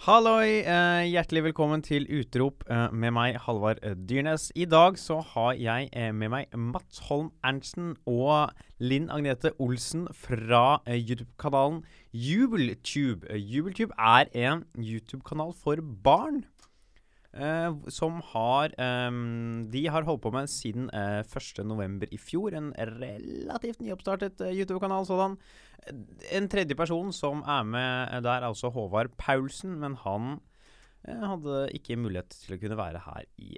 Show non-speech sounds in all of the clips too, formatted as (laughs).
Halloi! Eh, hjertelig velkommen til Utrop eh, med meg, Halvard eh, Dyrnes. I dag så har jeg eh, med meg Mats Holm Ernstsen og Linn Agnete Olsen fra YouTube-kanalen Jubeltube. Jubeltube er en YouTube-kanal for barn. som har De har holdt på med siden eh, 1.11. i fjor. En relativt nyoppstartet YouTube-kanal sådan. En tredje person som er med der, er altså Håvard Paulsen, men han eh, hadde ikke mulighet til å kunne være her i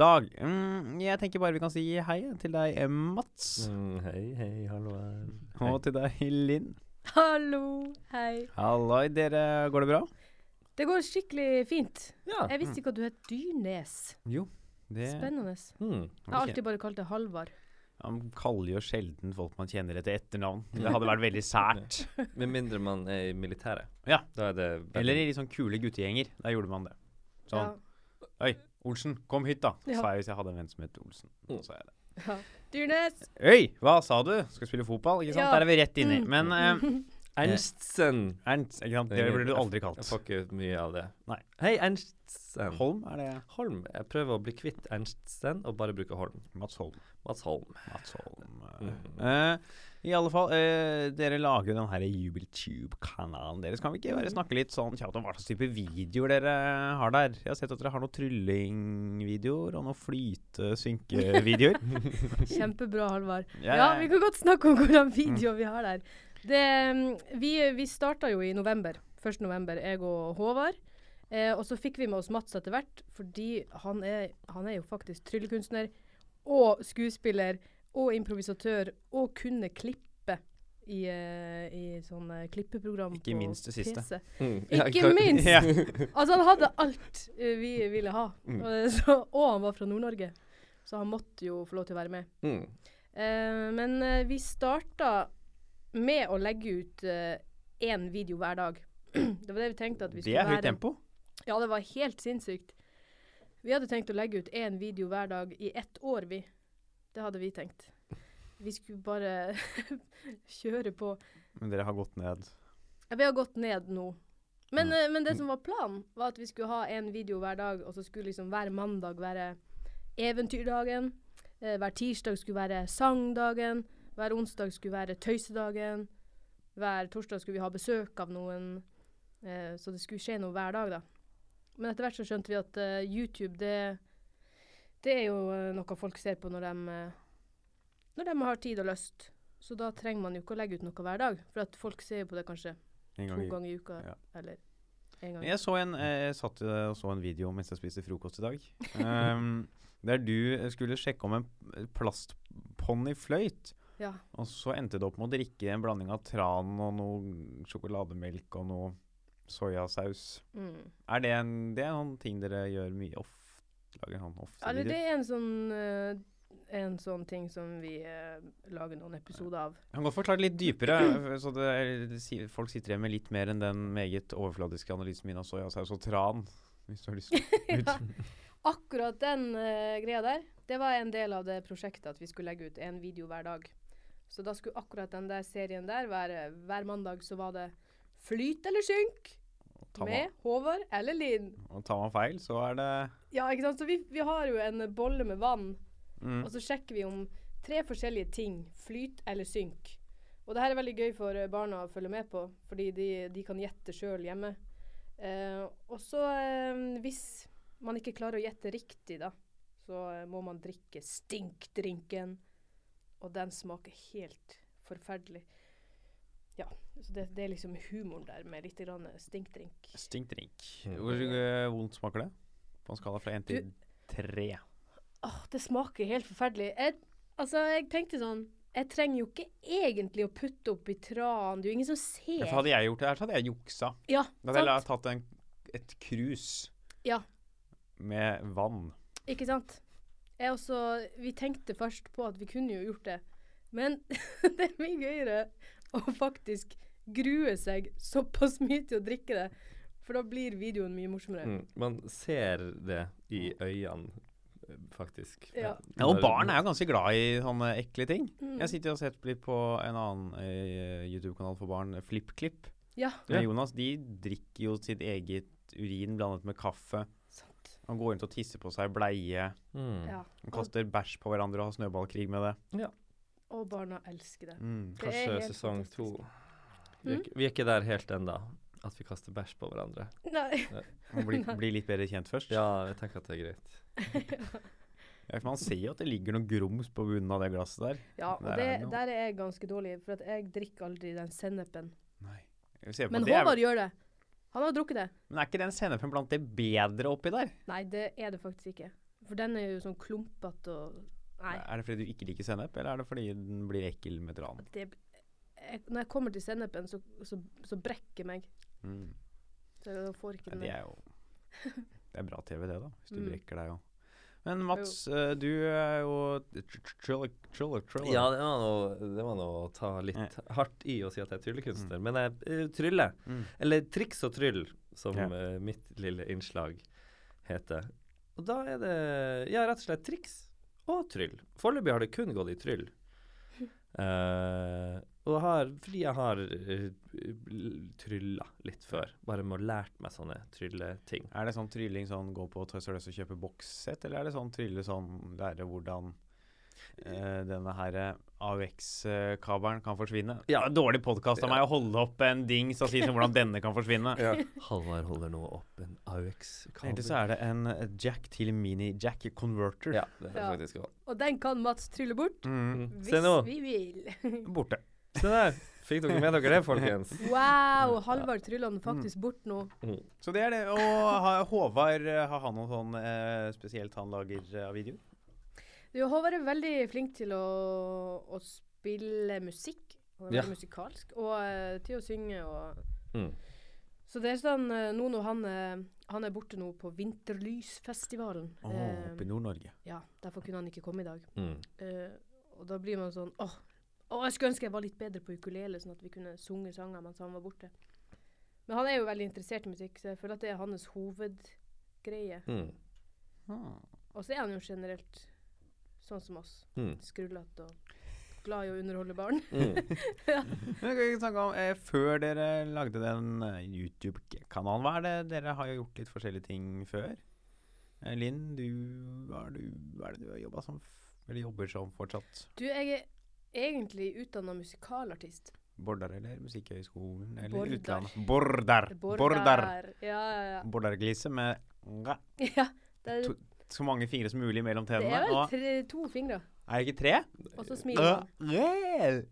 dag. Mm, jeg tenker bare vi kan si hei til deg, eh, Mats. Mm, hei, hei, hallo Hei. Og til deg, Linn. Hallo, hei. Halloi, dere. Går det bra? Det går skikkelig fint. Ja. Jeg visste ikke at du het Dyrnes. Jo. Det Spennende. Mm. Jeg har alltid bare kalt det Halvard. Han kaller jo sjelden folk man kjenner etter etternavn. Det hadde vært veldig sært. (laughs) Med mindre man er i militæret. Ja. Da er det Eller i litt sånn kule guttegjenger. Der gjorde man det. Sånn. Oi, Olsen, kom hit, da. Ja. Sa jeg hvis jeg hadde en venn som het Olsen. Mm. Så sa jeg det. Ja. Dyrnes! Øy, hva sa du? Skal spille fotball? Ikke sant? Ja. Der er vi rett inni. Mm. Men eh, (laughs) Ernstsen. Ernst, ikke sant? Det blir du aldri kalt. Jeg får ikke mye av det. Nei. Hei, Ernstsen. Holm er det. Holm. Jeg prøver å bli kvitt Ernstsen og bare bruke Holm. Mats Holm. Mats Holm. Mats Holm. Mm. Uh, I alle fall, uh, dere lager den her Jubeltube-kanalen deres. Kan vi ikke bare snakke litt sånn kjapt om hva slags type videoer dere har der? Jeg har sett at dere har noen tryllingvideoer og noen flyte-synke-videoer. (laughs) Kjempebra, Halvard. Yeah. Ja, vi kan godt snakke om hvordan videoer vi har der. Det, mm, vi vi starta jo i november. 1. november, jeg og Håvard. Eh, og så fikk vi med oss Mats etter hvert, fordi han er, han er jo faktisk tryllekunstner og skuespiller og improvisatør og kunne klippe i, eh, i sånne klippeprogram Ikke minst det siste. Mm. Ikke minst! Ja. (laughs) Altså, han hadde alt eh, vi ville ha. Mm. Og, så, og han var fra Nord-Norge, så han måtte jo få lov til å være med. Mm. Uh, men eh, vi starta med å legge ut én video hver dag. (clears throat) det var det vi tenkte at vi skulle være. Det er høyt tempo. Ja, det var helt sinnssykt. Vi hadde tenkt å legge ut én video hver dag i ett år, vi. Det hadde vi tenkt. Vi skulle bare (laughs) kjøre på. Men dere har gått ned. Ja, Vi har gått ned nå. Men, Mm. eh, men det som var planen, var at vi skulle ha en video hver dag, og så skulle liksom hver mandag være eventyrdagen. Eh, hver tirsdag skulle være sangdagen. Hver onsdag skulle være tøysedagen. Hver torsdag skulle vi ha besøk av noen. Eh, så det skulle skje noe hver dag, da. Men etter hvert så skjønte vi at uh, YouTube, det, det er jo uh, noe folk ser på når de, uh, når de har tid og lyst. Så da trenger man jo ikke å legge ut noe hver dag, for at folk ser på det kanskje gang to i ganger i uka, ja. eller en gang. Jeg så en, eh, jeg satt eh, og så en video mens jeg spiste frokost i dag. Um, (laughs) der du skulle sjekke om en plastponni fløyt. Ja. Og så endte det opp med å drikke en blanding av tran og noe sjokolademelk og noe soyasaus. Mm. Er det en, det er noen ting dere gjør mye ofte? Lager sånn ofte Eller det er en sånn, uh, en sånn ting som vi eh, lager noen episoder av. Jeg kan godt forklare litt dypere, så det er, folk sitter igjen med litt mer enn den meget overfladiske analysen min av soyasaus og tran. Hvis du har lyst. (laughs) ja. Akkurat den eh, greia der, det var en del av det prosjektet at vi skulle legge ut en video hver dag. Så da skulle akkurat den der serien der være Hver mandag så var det Flyt eller synk med Håvard eller Linn. og tar man feil, så er det Ja, ikke sant. Så vi, vi har jo en bolle med vann mm. Og så sjekker vi om tre forskjellige ting. Flyt eller synk. Og det her er veldig gøy for barna å følge med på, fordi de, de kan gjette sjøl hjemme. Eh, og så, eh, hvis man ikke klarer å gjette riktig, da, så eh, må man drikke stinkdrinken. Og den smaker helt forferdelig. Ja, så det, det er liksom humoren der med litt grann stinkdrink. Stinkdrink. Hvor uh, vondt smaker det? På en skala fra én til tre. Åh, det smaker helt forferdelig. Jeg, altså, jeg tenkte sånn Jeg trenger jo ikke egentlig å putte oppi tran. Det er jo ingen som ser. Ja, hadde jeg gjort det her, så hadde jeg juksa. Ja, Da hadde jeg tatt en, et krus Ja. med vann. Ikke sant? Jeg også, vi tenkte først på at vi kunne jo gjort det, men (laughs) det er mye gøyere å faktisk grue seg såpass mye til å drikke det, for da blir videoen mye morsommere. Mm. Man ser det i øynene, faktisk. Ja. Ja, og barn er jo ganske glad i sånne ekle ting. Mm. Jeg sitter og har sett litt på en annen eh, YouTube-kanal for barn, FlippKlipp. Ja. Jonas, de drikker jo sitt eget urin blandet med kaffe. Han går rundt og tisser på seg bleie. Mm. Ja. Han kaster bæsj på hverandre og har snøballkrig med det. Og barna elsker det. Mm. Det er Kanskje sesong to. Vi er, Mm. ikke- vi er ikke der helt ennå, at vi kaster bæsj på hverandre. Nei. Man blir, bli litt bedre kjent først. Ja, jeg tenker at det er greit. (laughs) Ja, for Man ser jo at det ligger noe grums på bunnen av det glasset der. Ja, og Der er det, er, der er jeg ganske dårlig, for at jeg drikker aldri den sennepen. Nei. Jeg ser på Men det er- Håvard gjør det. Han har drukket det. Men er ikke den sennepen blant det bedre oppi der? Nei, det er det faktisk ikke. For den er jo sånn klumpete og Nei. Er det fordi du ikke liker sennep, eller er det fordi den blir ekkel med tran? Det, jeg, når jeg kommer til sennepen, så, så, så brekker meg. Mm. Så jeg får ikke Ja, den det er jo Det er bra TV, det, da. Hvis du Mm. brekker deg òg. Men Mats, eh, du er jo triller, triller, triller. Ja, det var noe, det var noe å ta litt hardt i å si at jeg er tryllekunstner. Men jeg eh, tryller. Mm. Eller triks og tryll, som Ja. eh, mitt lille innslag heter. Og da er det ja, rett og slett triks og tryll. Foreløpig har det kun gått i tryll. (laughs) Eh, og har, fordi jeg har uh, trylla litt før, bare med å lært meg sånne trylleting. Er det sånn trylling sånn gå på Toys R Us og kjøpe bokssett, eller er det sånn trylle sånn lære hvordan eh, denne her AUX-kabelen kan forsvinne? Ja. Dårlig podkast av meg å holde opp en dings og si hvordan denne kan forsvinne. (laughs) Halvard holder nå opp en AUX-kabel. Egentlig så er det en eh, jack til mini-jack converter. Ja, det er Ja. faktisk godt. Og den kan Mats trylle bort, Mm. hvis vi vil. (laughs) Borte. Se der. Fikk dere med dere det, folkens? Wow, Halvard tryller den faktisk bort nå. Mm. Så det er det. Og Håvard, eh, har han noe sånn eh, spesielt han lager eh, av videoer? Du, Håvard er veldig flink til å, å spille musikk. Han er Ja. veldig musikalsk. Og eh, til å synge og Mm. Så det er sånn nå når han, han er borte nå på Vinterlysfestivalen. oh, eh, oppe i Nord-Norge. ja, derfor kunne han ikke komme i dag. Mm. Eh, og da blir man sånn åh, åh, jeg skulle ønske jeg var litt bedre på ukulele, sånn at vi kunne sunge sanger mens han var borte. Men han er jo veldig interessert i musikk, så jeg føler at det er hans hovedgreie. Mm. Ah. Og så er han jo generelt sånn som oss. Mm. Skrullete og glad i å underholde barn. Mm. (laughs) Men kan snakke om, eh, Før dere lagde den eh, YouTube-kanalen, hva er det dere har jo gjort litt forskjellige ting før? Eh, Linn, du, hva, er du, hva er det du har jobba som? Eller jobber som fortsatt? Du, jeg er egentlig utdanna musikalartist. Bordar eller Musikkhøgskolen eller Border. utlandet? Bordar! Bordar! Ja, ja, ja. Bordarglise med nga. (laughs) ja det, er, To- så mange fingre som mulig mellom det er vel tre, to fingre. er det ikke tre? Og så smiler. Øh,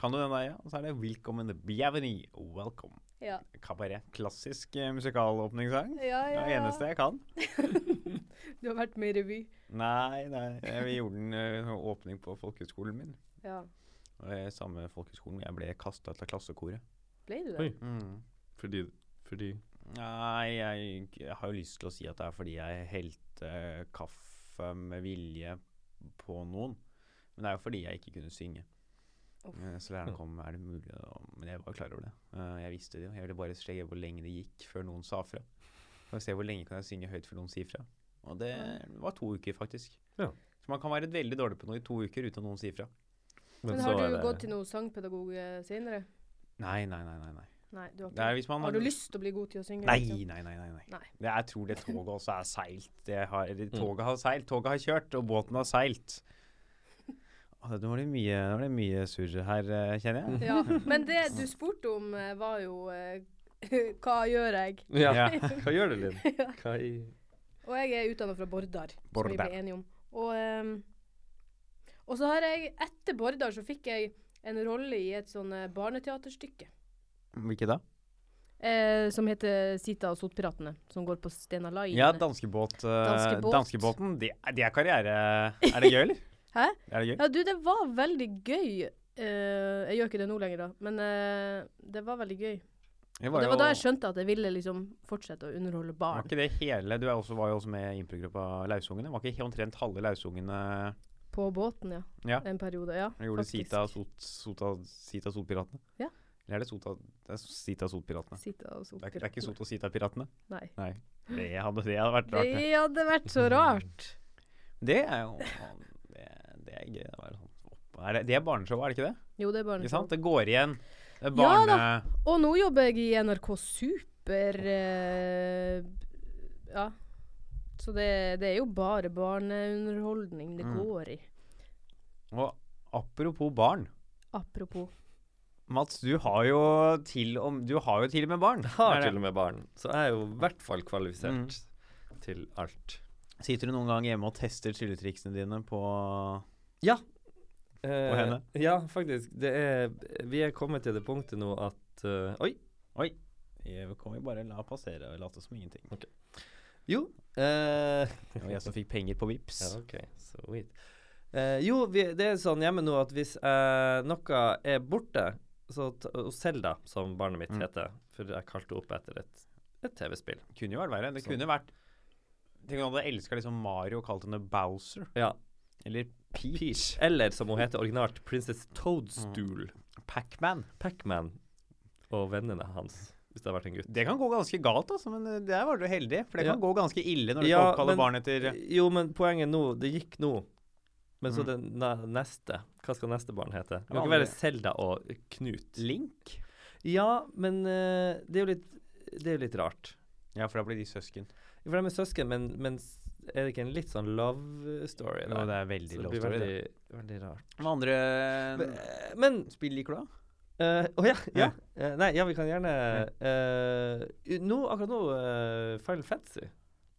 Kan du den der, ja? Og så er det 'Welcome and bienvenue'. Welcome. Ja. Kabaret. Klassisk eh, musikalåpningssang. Ja, Det ja, er det eneste jeg kan. (laughs) Du har vært med i revy. Nei, nei. Vi gjorde en uh, åpning på folkehøgskolen min. Ja. Og er samme folkehøgskolen jeg ble kasta ut av klassekoret. Ble du det? Oi. Mm. Fordi, fordi Nei, jeg, jeg har jo lyst til å si at det er fordi jeg helte kaffe med vilje på noen. Men det er jo fordi jeg ikke kunne synge. Eh, Så læreren kom, er det mulig Men jeg var klar over det. Eh, Jeg visste det jo. Jeg ville bare se hvor lenge det gikk før noen sa fra. Og se hvor lenge kan jeg synge høyt før noen sier fra. Og det var to uker, faktisk. Ja. Så man kan være veldig dårlig på noe i to uker uten at noen sier fra. Men, Men har du det- gått til noe sangpedagog eh, senere? Nei, nei, nei. nei, nei. Nei, du har Det hvis man Har du lyst til å bli god til å synge? Nei, liksom? nei, nei. nei, nei. Nei. Jeg tror det toget (laughs) også er seilt. Det har, det, toget har seilt, toget har kjørt, og båten har seilt. Nå var det mye, var det mye surr her, eh, kjenner jeg. Ja, men det du spurte om, eh, var jo (laughs) Hva gjør jeg? Ja. Ja. (laughs) Hva gjør du, Linn? Hva i Og jeg er utdanna fra Bordar, som vi Bordar. ble enige om. Og, ehm, og så har jeg Etter Bordar så fikk jeg en rolle i et sånn eh, barneteaterstykke. Hvilket da? Eh, som heter Sita og Sotpiratene. Som går på Stena Line. Ja, danskebåt. uh, Danskebåt. Danskebåten. Det, de er karriere Er det gøy, eller? (laughs) Hæ? Er det gøy? Ja, du, det var veldig gøy. Eh, jeg gjør ikke det nå lenger, da. Men eh, det var veldig gøy. Det Og det var da jeg skjønte at jeg ville liksom fortsette å underholde barn. Var ikke det hele Du var jo også med i improgruppa Lausungene. Var ikke omtrent halve Lausungene På båten, ja. Ja. En periode. Ja, Jeg gjorde faktisk. Sita, sot, sota, Sita Sotpiratene? Ja. Eller er det Sota Det er Sita Sotpiratene. Sita og Det er, det er ikke Sota Sita-piratene? Nei. Nei. Det hadde, det hadde vært rart. Det hadde vært så (laughs) rart. det er jo Det, det er gøy. Det, er sånn, er det, det er barneshow, er det ikke det? Jo, det er barneshow. Ikke sant? Det går igjen Det er Ja da. Og nå jobber jeg i NRK Super. Eh. Så det, det er jo bare barneunderholdning det Mm. går i. Og apropos barn. Apropos. Mats, du har jo til, om, du har jo til og med barn. Har Er til og med barn, så jeg er jo i hvert fall kvalifisert Mm. til alt. Sitter du noen gang hjemme og tester trylletriksene dine på Ja. Eh, henne? Ja, faktisk. Det er Vi er kommet til det punktet nå at uh, Oi! Jeg kan jo bare la passere og late som ingenting. Jo. Eh, (laughs) Det var jeg som fikk penger på Vips. Ja, OK. Sweet. Uh, jo, vi, det er sånn hjemme nå at hvis uh, noe er borte så Selda, som barnet mitt Mm. heter, for jeg kalte opp etter et, et TV-spill. Kunne jo vært verre. Det så. kunne vært Tenk om du hadde elska liksom Mario og kalt henne Bowser. Ja. Eller Peach. Peach. Eller som hun heter originalt, Princess Toadstool. Mm. Pacman. Pac-Man og vennene hans, hvis det har vært en gutt. Det kan gå ganske galt, altså, men eh, der var du heldig. For det Ja. kan gå ganske ille når du Ja, oppkaller oppkalle barn etter Jo, men poenget nå Det gikk nå. Men så Mm. det neste Hva skal neste barn hete? Det kan ikke være Selda og Knut. Link. Ja, men uh, det er jo litt Det er jo litt rart. Ja, for da blir de søsken. For de er søsken, men, men er det ikke en litt sånn love story Jo, det er veldig Så det lov blir story, det. veldig, veldig rart. Hva andre Men, men spill liker du, da? Eh, Å ja, ja. Uh, nei, ja, vi kan gjerne uh, Nå, akkurat nå, uh, Final Fantasy.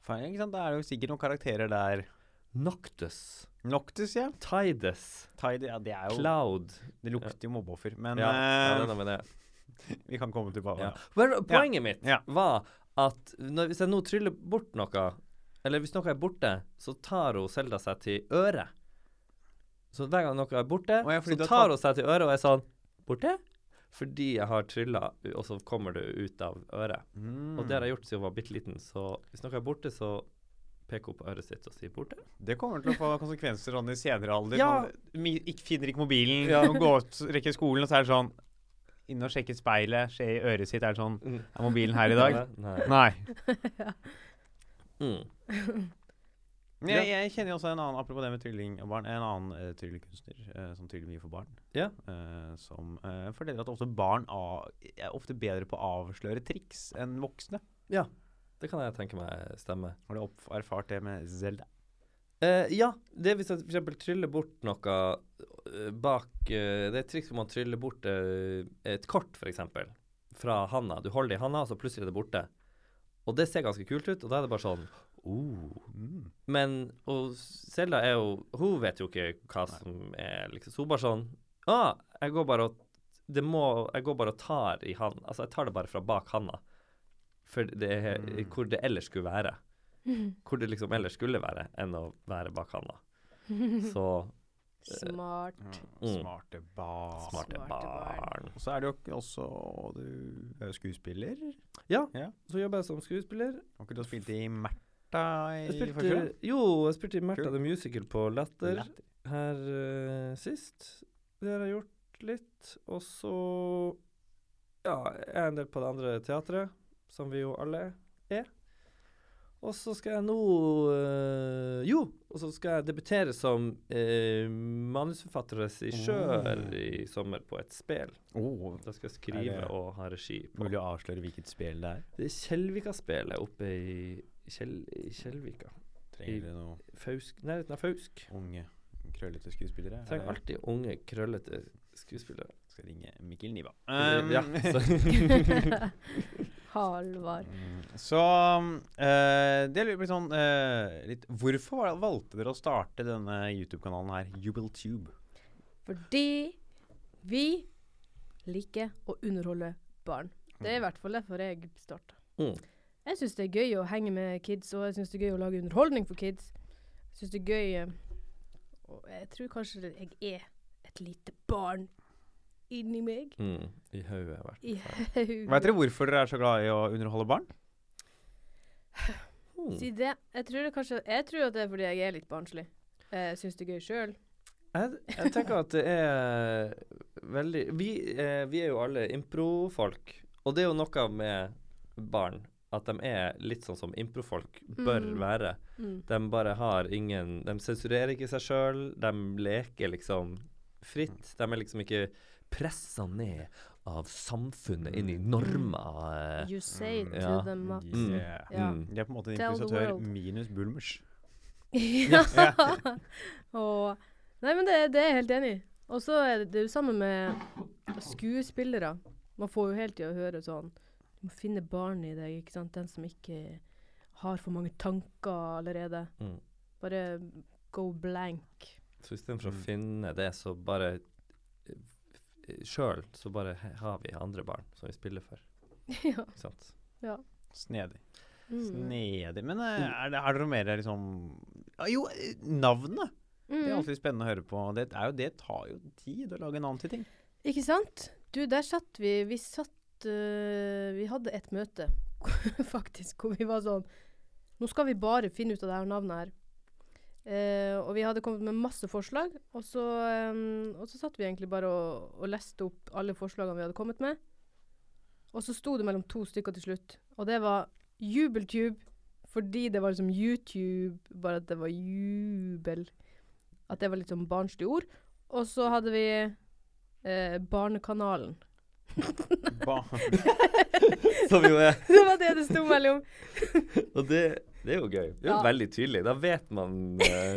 Fine, ikke sant? Da er det jo sikkert noen karakterer der. Noctus. Noctus, ja. Tides. Tide, ja, det er jo Cloud. Det lukter jo mobbeoffer. Men ja, ja, det med det. (laughs) vi kan komme tilbake. Ja. Well, poenget mitt var at når, hvis jeg nå tryller bort noe, eller hvis noe er borte, så tar hun Selda seg til øret. Så hver gang noe er borte, oh, så tar hun seg til øret og er sånn Borte? Fordi jeg har trylla, og så kommer det ut av øret. Mm. Og det har jeg gjort siden hun var bitte liten, så hvis noe er borte, så peker hun på øret sitt og sier 'borte'. Det kommer til å få konsekvenser sånn i senere alder. Ja. Man ikke, finner ikke mobilen, Ja. går ut, rekker skolen, og så er det sånn Inn og sjekke speilet, se i øret sitt, er det sånn Er mobilen her i dag? Nei. Nei. (laughs) Mm. (laughs) Men jeg, jeg kjenner også en annen, apropos det med trylling og barn, en annen uh, tryllekunstner uh, som tryller mye for barn. Ja. Uh, som uh, forteller at ofte barn av, er ofte bedre på å avsløre triks enn voksne. Ja, Det kan jeg tenke meg stemmer. Har du erfart det med Zelda? Eh, ja, det er hvis jeg f.eks. tryller bort noe eh, bak eh, Det er et triks hvor man tryller bort eh, et kort, f.eks. fra handa. Du holder det i handa, og så plutselig er det borte. Og det ser ganske kult ut, og da er det bare sånn oh. Mm. Men og Selda er jo Hun vet jo ikke hva som er liksom Så hun bare sånn ah, jeg går bare og det må, Jeg går bare og tar i han Altså, jeg tar det bare fra bak handa. For det er Mm. hvor det ellers skulle være. (laughs) Hvor det liksom ellers skulle være, enn å være bak handa. (laughs) Så Smart. Mm. Smarte barn. smarte barn. Og så er det jo også Du er jo skuespiller. Ja, Ja. så jobber jeg som skuespiller. Har ikke du spilt i Märtha i spilte, jo, jeg spilte i Märtha cool. the Musical på Latter Latter. her uh, sist. Det har jeg gjort litt. Og så ja, jeg er en del på det andre teatret, som vi jo alle er. Og så skal jeg nå eh, Jo, og så skal jeg debutere som uh, manusforfatter og regissør Oh. i sommer på et spel. Oh, Da skal jeg skrive og ha regi på. mulig å avsløre hvilket spel det er? Det er Kjellvika-spelet oppe i, Kjell, Kjellvika. Trenger du noe Fausk, nærheten av Fausk. unge, krøllete skuespillere? Trenger Eller alltid unge, krøllete skuespillere. Skal ringe Mikkel Niva. Um, ja, så- (laughs) Halvard. Mm, Så uh, det lurer på sånn uh, litt, Hvorfor valgte dere å starte denne YouTube-kanalen her, JubelTube? Fordi vi liker å underholde barn. Det er i hvert fall derfor jeg starta. Mm. Jeg syns det er gøy å henge med kids, og jeg syns det er gøy å lage underholdning for kids. Jeg syns det er gøy eh, Og jeg tror kanskje jeg er et lite barn inni meg. mm, I hodet, i hvert fall. Vet dere hvorfor dere er så glad i å underholde barn? (sighs) Mm. Si det. Jeg tror, det kanskje, jeg tror at det er fordi jeg er litt barnslig. Jeg syns det er gøy sjøl. Jeg, jeg tenker at det er veldig Vi, eh, vi er jo alle improfolk, og det er jo noe med barn at de er litt sånn som improfolk bør Mm. være. Mm. De bare har ingen De sensurerer ikke seg sjøl. De leker liksom fritt. De er liksom ikke pressa ned av samfunnet, inn i normer. eh, You say it to Ja. them, Mats. Mm. Yeah. Ja. Mm. De er på en måte en improvisatør minus Bulmers. (laughs) (laughs) ja. Og Nei, men det, det er jeg helt enig i. Og så er det det er jo samme med skuespillere. Man får jo helt i å høre sånn Du må finne barn i deg, ikke sant. Den som ikke har for mange tanker allerede. Mm. Bare go blank. Så istedenfor å Mm. finne det, så bare Sjøl så bare har vi andre barn som vi spiller for. (laughs) ja. Ikke sant? Snedig. Mm. Snedig. Men eh, er det, noe mer liksom ah, Jo, eh, navnet. Det er Mm. alltid spennende å høre på. Det, er jo, det tar jo tid å lage navn til ting. Ikke sant? Du, der satt vi Vi satt øh, Vi hadde et møte, (laughs) faktisk, hvor vi var sånn Nå skal vi bare finne ut av det her navnet her. Uh, og vi hadde kommet med masse forslag, og så, um, og så satt vi egentlig bare og, og leste opp alle forslagene vi hadde kommet med. Og så sto det mellom to stykker til slutt, og det var Jubeltube fordi det var liksom YouTube, bare at det var jubel. At det var litt sånn barnslig ord. Og så hadde vi eh, Barnekanalen. (laughs) Som jo er det var det det sto mellom. (laughs) Og det, det er jo gøy. Det er jo Ja. veldig tydelig. Da vet man (laughs) eh,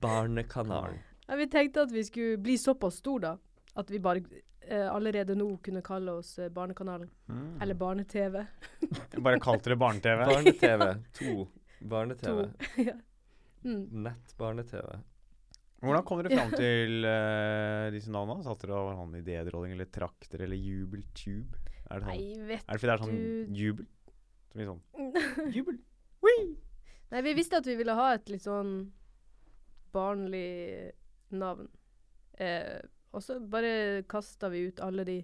Barnekanalen. Ja, vi tenkte at vi skulle bli såpass stor da, at vi bare eh, allerede nå kunne kalle oss eh, Barnekanalen. Mm. Eller Barne-TV. Bare kalte det barne-TV. Barne-TV. To. Barne-TV. ja. mm. Nett-barne-TV. Hvordan kom dere fram til uh, disse navnene? Satt dere og sånn idédronning eller trakter eller jubeltube? Er det, Nei, sånn, vet er det fordi det er sånn jubel? Som i sånn (laughs) jubel? Nei, vi visste at vi ville ha et litt sånn barnlig navn. Eh, og så bare kasta vi ut alle de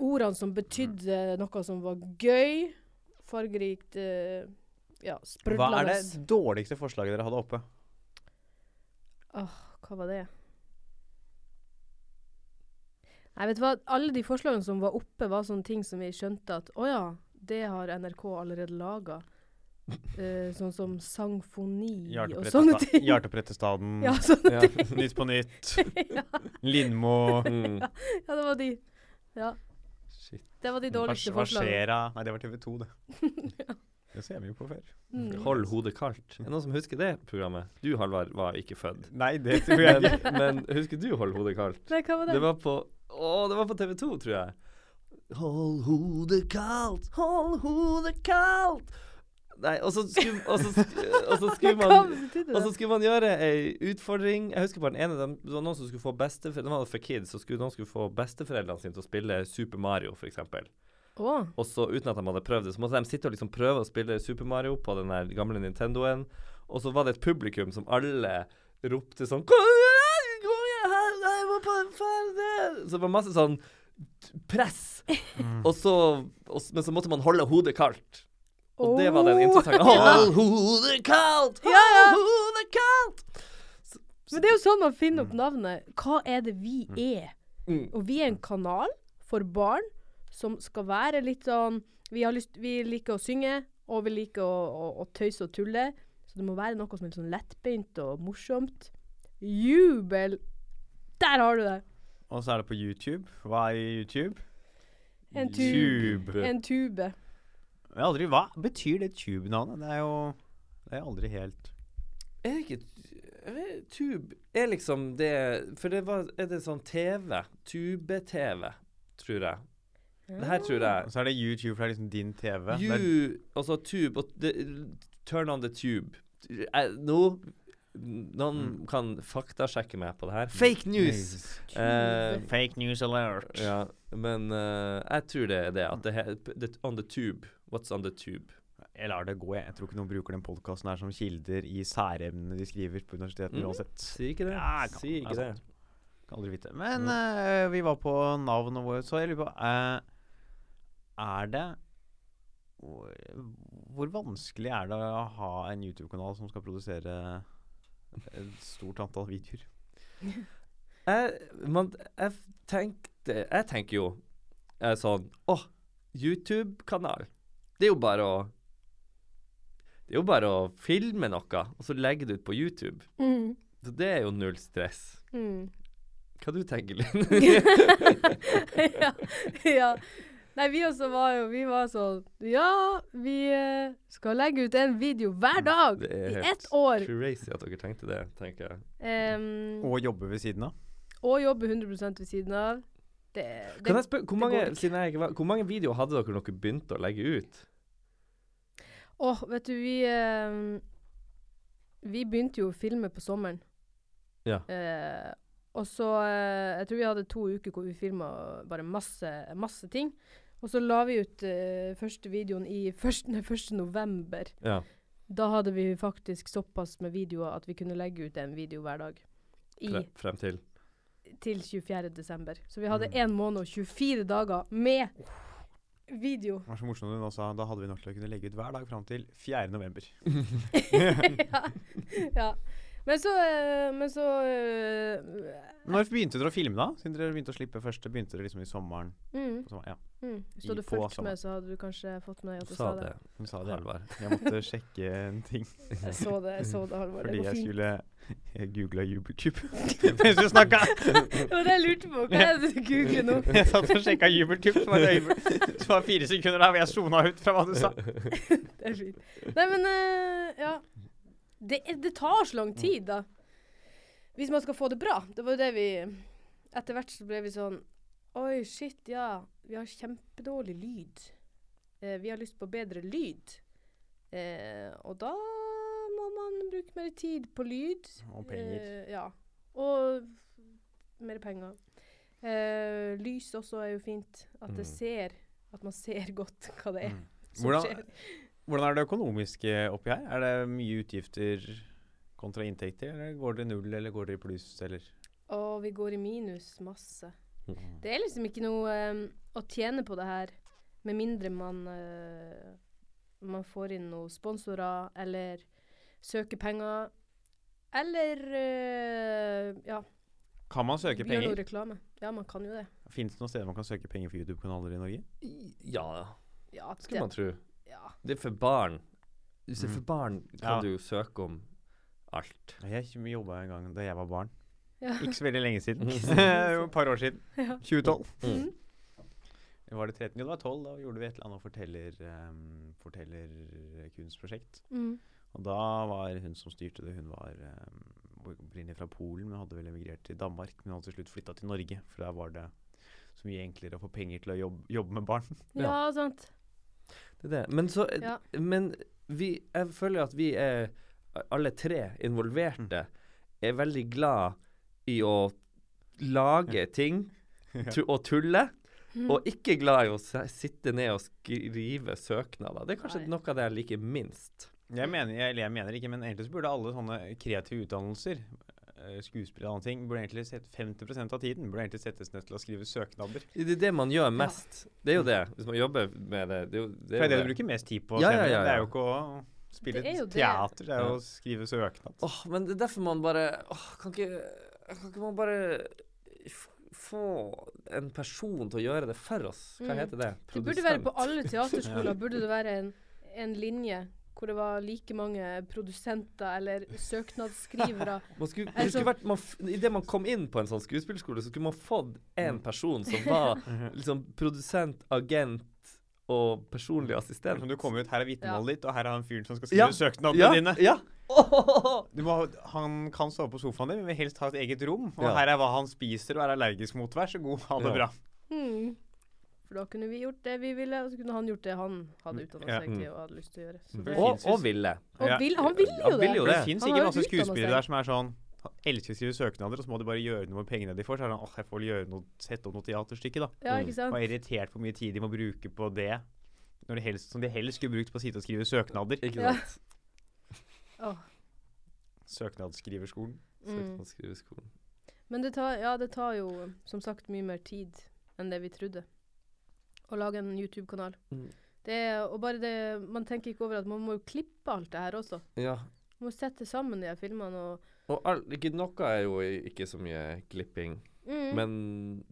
ordene som betydde noe som var gøy, fargerikt, eh, ja, Hva er det dårligste forslaget dere hadde oppe? Åh, hva var det? Nei, vet du hva? Alle de forslagene som var oppe, var sånne ting som vi skjønte at å ja, det har NRK allerede laga. Uh, sånn som sangfoni og sånne ting. Hjarteprettestaden, Ja, sånne Ja. ting. Nytt på nytt, (laughs) ja, Lindmo Mm. ja, det var de. Ja, Shit. det var de dårligste Hva forslagene. skjer da? Nei, det var TV2, det. (laughs) (laughs) Det ser vi jo på før. Mm. Hold hodet kaldt. Er det noen som husker det programmet? Du, Halvard, var ikke født. Nei, det tror jeg ikke. (laughs) men husker du Hold hodet kaldt? Nei, hva var det? Det var på Å, det var på TV2, tror jeg. Hold hodet kaldt, hold hodet kaldt. Nei, og så skulle, og så, og så skulle man og så skulle man gjøre ei utfordring. Jeg husker på den ene dem, Det var noen som skulle få besteforeldre for kids, så skulle noen skulle få besteforeldrene sine til å spille Super Mario, f.eks. Å, Og så uten at de hadde prøvd det, så måtte de sitte og liksom prøve å spille Super Mario på den der gamle Nintendoen. Og så var det et publikum som alle ropte sånn Kom igjen! Kom igjen! her- Jeg må på ferdig! Så det var masse sånn press. Mm. Og så, og, men så måtte man holde hodet kaldt. Og det var den interessante introsangen. Hold hodet kaldt! Hold Ja, ja. hodet kaldt! Men det er jo sånn man finner opp navnet. Hva er det vi er? Mm. Og vi er en kanal for barn som skal være litt sånn Vi, har lyst, vi liker å synge, og vi liker å, å, å tøyse og tulle. Så det må være noe som er litt sånn lettbeint og morsomt. Jubel! Der har du det! Og så er det på YouTube. Hva er YouTube? En tube. En tube. Jeg har aldri, hva betyr det tube-navnet? Det er jo Det er aldri helt Er det ikke Tube er liksom det For det var Er det sånn TV? Tube-TV, tror jeg. Det her tror jeg Og så er det YouTube, for det er liksom din TV. You Altså tube og det, Turn on the tube. Nå Nå Noen Mm. kan faktasjekke meg på det her. Fake news! Uh, Fake news alert. ja, men uh, jeg tror det er det. At det heter On the tube. What's on the tube? Jeg lar det gå, jeg. Jeg tror ikke noen bruker den podkasten her som kilder i særemnene de skriver på universitetene Mm. uansett. Si ikke det. Ja, kan- si ikke det det. Kan aldri vite. Men eh, vi var på navnet vårt, så jeg lurer på eh, Er det hvor, hvor vanskelig er det å ha en YouTube-kanal som skal produsere et stort antall videoer? (laughs) Jeg, man, jeg tenkte Jeg tenker jo jeg sånn Å, YouTube-kanal. Det er jo bare å Det er jo bare å filme noe, og så legge det ut på YouTube. Mm. Så det er jo null stress. Mm. Hva du tenker Linn? (laughs) ja, ja. Nei, vi også var jo Vi var sånn Ja, vi eh, skal legge ut en video hver dag Det er i helt ett år. crazy at dere tenkte det, tenker jeg. Em, Og jobbe ved siden av. og jobbe 100 ved siden av. Det, det, Kan jeg spørre, hvor mange, går ikke. siden jeg ikke var, hvor mange videoer hadde dere når dere begynte å legge ut? Åh, vet du, vi em, Vi begynte jo å filme på sommeren. Ja. Eh, og så eh, Jeg tror vi hadde to uker hvor vi filma bare masse, masse ting. Og så la vi ut uh, første videoen i 1. november. Ja. Da hadde vi faktisk såpass med videoer at vi kunne legge ut en video hver dag. I, Fre, frem til. til 24. desember. Så vi hadde Mm. måned og 24 dager med video. Det var så morsomt du hun sa da hadde vi nok til å kunne legge ut hver dag fram til 4. november. (laughs) (laughs) ja. ja. Men så, eh, men så eh, Når begynte dere å filme, da? Siden dere begynte å slippe første, begynte dere liksom i sommeren? mm, På sommeren. Ja, mm. Hvis du hadde fulgt sommeren. med, så hadde du kanskje fått med deg at Du sa det, det. hun sa det. Halvard. Jeg måtte (laughs) sjekke en ting Jeg så det, jeg så det, Halvard. Fordi det jeg skulle Jeg googla jubeltube (laughs) (laughs) mens du snakka. Det var det jeg lurte på. Hva er det du googler nå? Jeg satt og sjekka jubeltube, så var det så var fire sekunder der hvor jeg sona ut fra hva du sa. Det er fint. Nei, men uh, ja. Det, det tar så lang tid, da. Hvis man skal få det bra. Det var jo det vi Etter hvert så ble vi sånn Oi, shit, ja. Vi har kjempedårlig lyd. Eh, vi har lyst på bedre lyd. Eh, og da må man bruke mer tid på lyd. Og penger. Eh, ja. Og mer penger. Eh, lys også er jo fint. At det Mm. ser At man ser godt (laughs) hva det er Mm. Hvordan. Hvordan er det økonomiske oppi her? Er det mye utgifter kontra inntekter, eller går det null, eller går det i pluss, eller? Å, vi går i minus masse. Det er liksom ikke noe um, å tjene på det her, med mindre man uh, man får inn noen sponsorer, eller søker penger, eller uh, ja, Kan man søke gjør noe penger? reklame. Ja, man kan jo det. Fins det noen steder man kan søke penger for YouTube-kanaler i Norge? Ja, Ja, skulle man tro. Ja. Det er for barn. Hvis det er Mm. for barn, kan Ja. du jo søke om alt. Jeg jobba en gang da jeg var barn. Ja. Ikke så veldig lenge siden. (laughs) Et par år siden. Ja. 2012. Mm. Var det 13? Jo, det var 12. Da gjorde vi et eller annet forteller, um, fortellerkunstprosjekt. Mm. Og da var hun som styrte det, hun var um, opprinnelig fra Polen, men hadde vel emigrert til Danmark. Men hadde til slutt flytta til Norge, for der var det så mye enklere å få penger til å jobbe, jobbe med barn. ja, sant. Det er det. Men så Ja. Men vi Jeg føler at vi er alle tre involverte er veldig glad i å lage (laughs) ting tu og tulle. Mm. Og ikke glad i å sitte ned og skrive søknader. Det er kanskje Nei. noe av det jeg liker minst. Jeg mener, jeg, jeg mener ikke, men egentlig burde alle sånne kreative utdannelser, eh, skuespill og andre ting, burde egentlig sett 50% av tiden burde egentlig settes ned til å skrive søknader. Det er det man gjør mest. Det er jo det. Hvis man jobber med det. Det er jo det. Er det er det du bruker mest tid på. Ja, ja, ja, Det er jo ikke å spille Det er det. teater, det er jo å skrive søknad. Åh, men det er derfor man bare åh, kan, ikke, kan ikke man bare få en person til å gjøre det for oss? Hva Mm. heter det? Det burde være på alle teaterskoler (laughs) Ja. burde det være en, en linje hvor det var like mange produsenter eller søknadsskrivere. (laughs) Man skulle, det Altså- skulle vært, man, Idet man kom inn på en sånn skuespillerskole, så skulle man fått en person som var (laughs) liksom produsent, agent og personlig assistent. Som du kommer ut, her er vitnemålet ditt, og her er han fyren som skal Ja. skrive søknadene ja, dine. Ja. (laughs) Du må, han kan sove på sofaen din, men vil helst ha et eget rom. Og Ja. her er hva han spiser og er allergisk mot. Vær så god, ha det Ja. bra. Hmm. For da kunne vi gjort det vi ville, og så kunne han gjort det han hadde utdanna seg til og hadde lyst til å gjøre. Så Mm. det, Og, og ville. og vil, han vil jo Han vil det. jo det det. fins Han jo masse skuespillere der som er sånn han elsker å skrive søknader, og så må de bare gjøre noe med pengene de får. Så er det sånn åh, jeg får gjøre noe, sette opp noe teaterstykke, da. Ja, Mm. ikke sant? Og er irritert på hvor mye tid de må bruke på det. Når de helst, som de helst skulle brukt på å sitte og skrive søknader. Ikke Ja. oh. (laughs) Søknadsskriverskolen. Søknadsskriverskolen. mm. Men det tar, ja, det tar jo som sagt mye mer tid enn det vi trodde. Å lage en YouTube-kanal. Mm. Det og bare det, Man tenker ikke over at man må jo klippe alt det her også. Ja. Man må sette sammen de her filmene og Og all, ikke noe er jo ikke så mye klipping, mm, men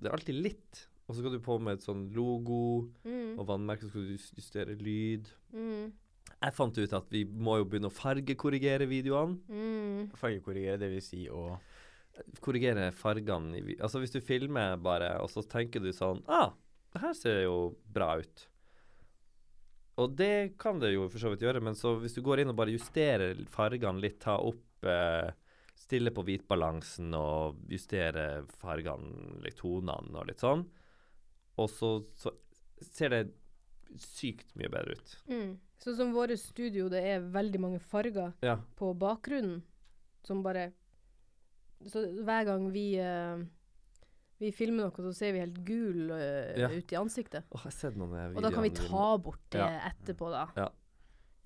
det er alltid litt. Og så skal du på med et sånn logo mm, og vannmerke, så skal du justere lyd. mm, Jeg fant ut at vi må jo begynne å fargekorrigere videoene. mm. Fargekorrigere, det vil si å korrigere fargene i Altså hvis du filmer bare, og så tenker du sånn Ah, det her ser jo bra ut. Og det kan det jo for så vidt gjøre, men så hvis du går inn og bare justerer fargene litt, ta opp eh, Stille på hvitbalansen og justere fargene, litt tonene og litt sånn, og så, så ser det sykt mye bedre ut. Mm. Sånn som våre studio, det er veldig mange farger Ja. på bakgrunnen som bare Så hver gang vi eh, vi filmer noe, så ser vi helt gul uh, Ja. ut i ansiktet. Oh, jeg har sett noen av Og da kan vi ta bort det Ja. etterpå, da.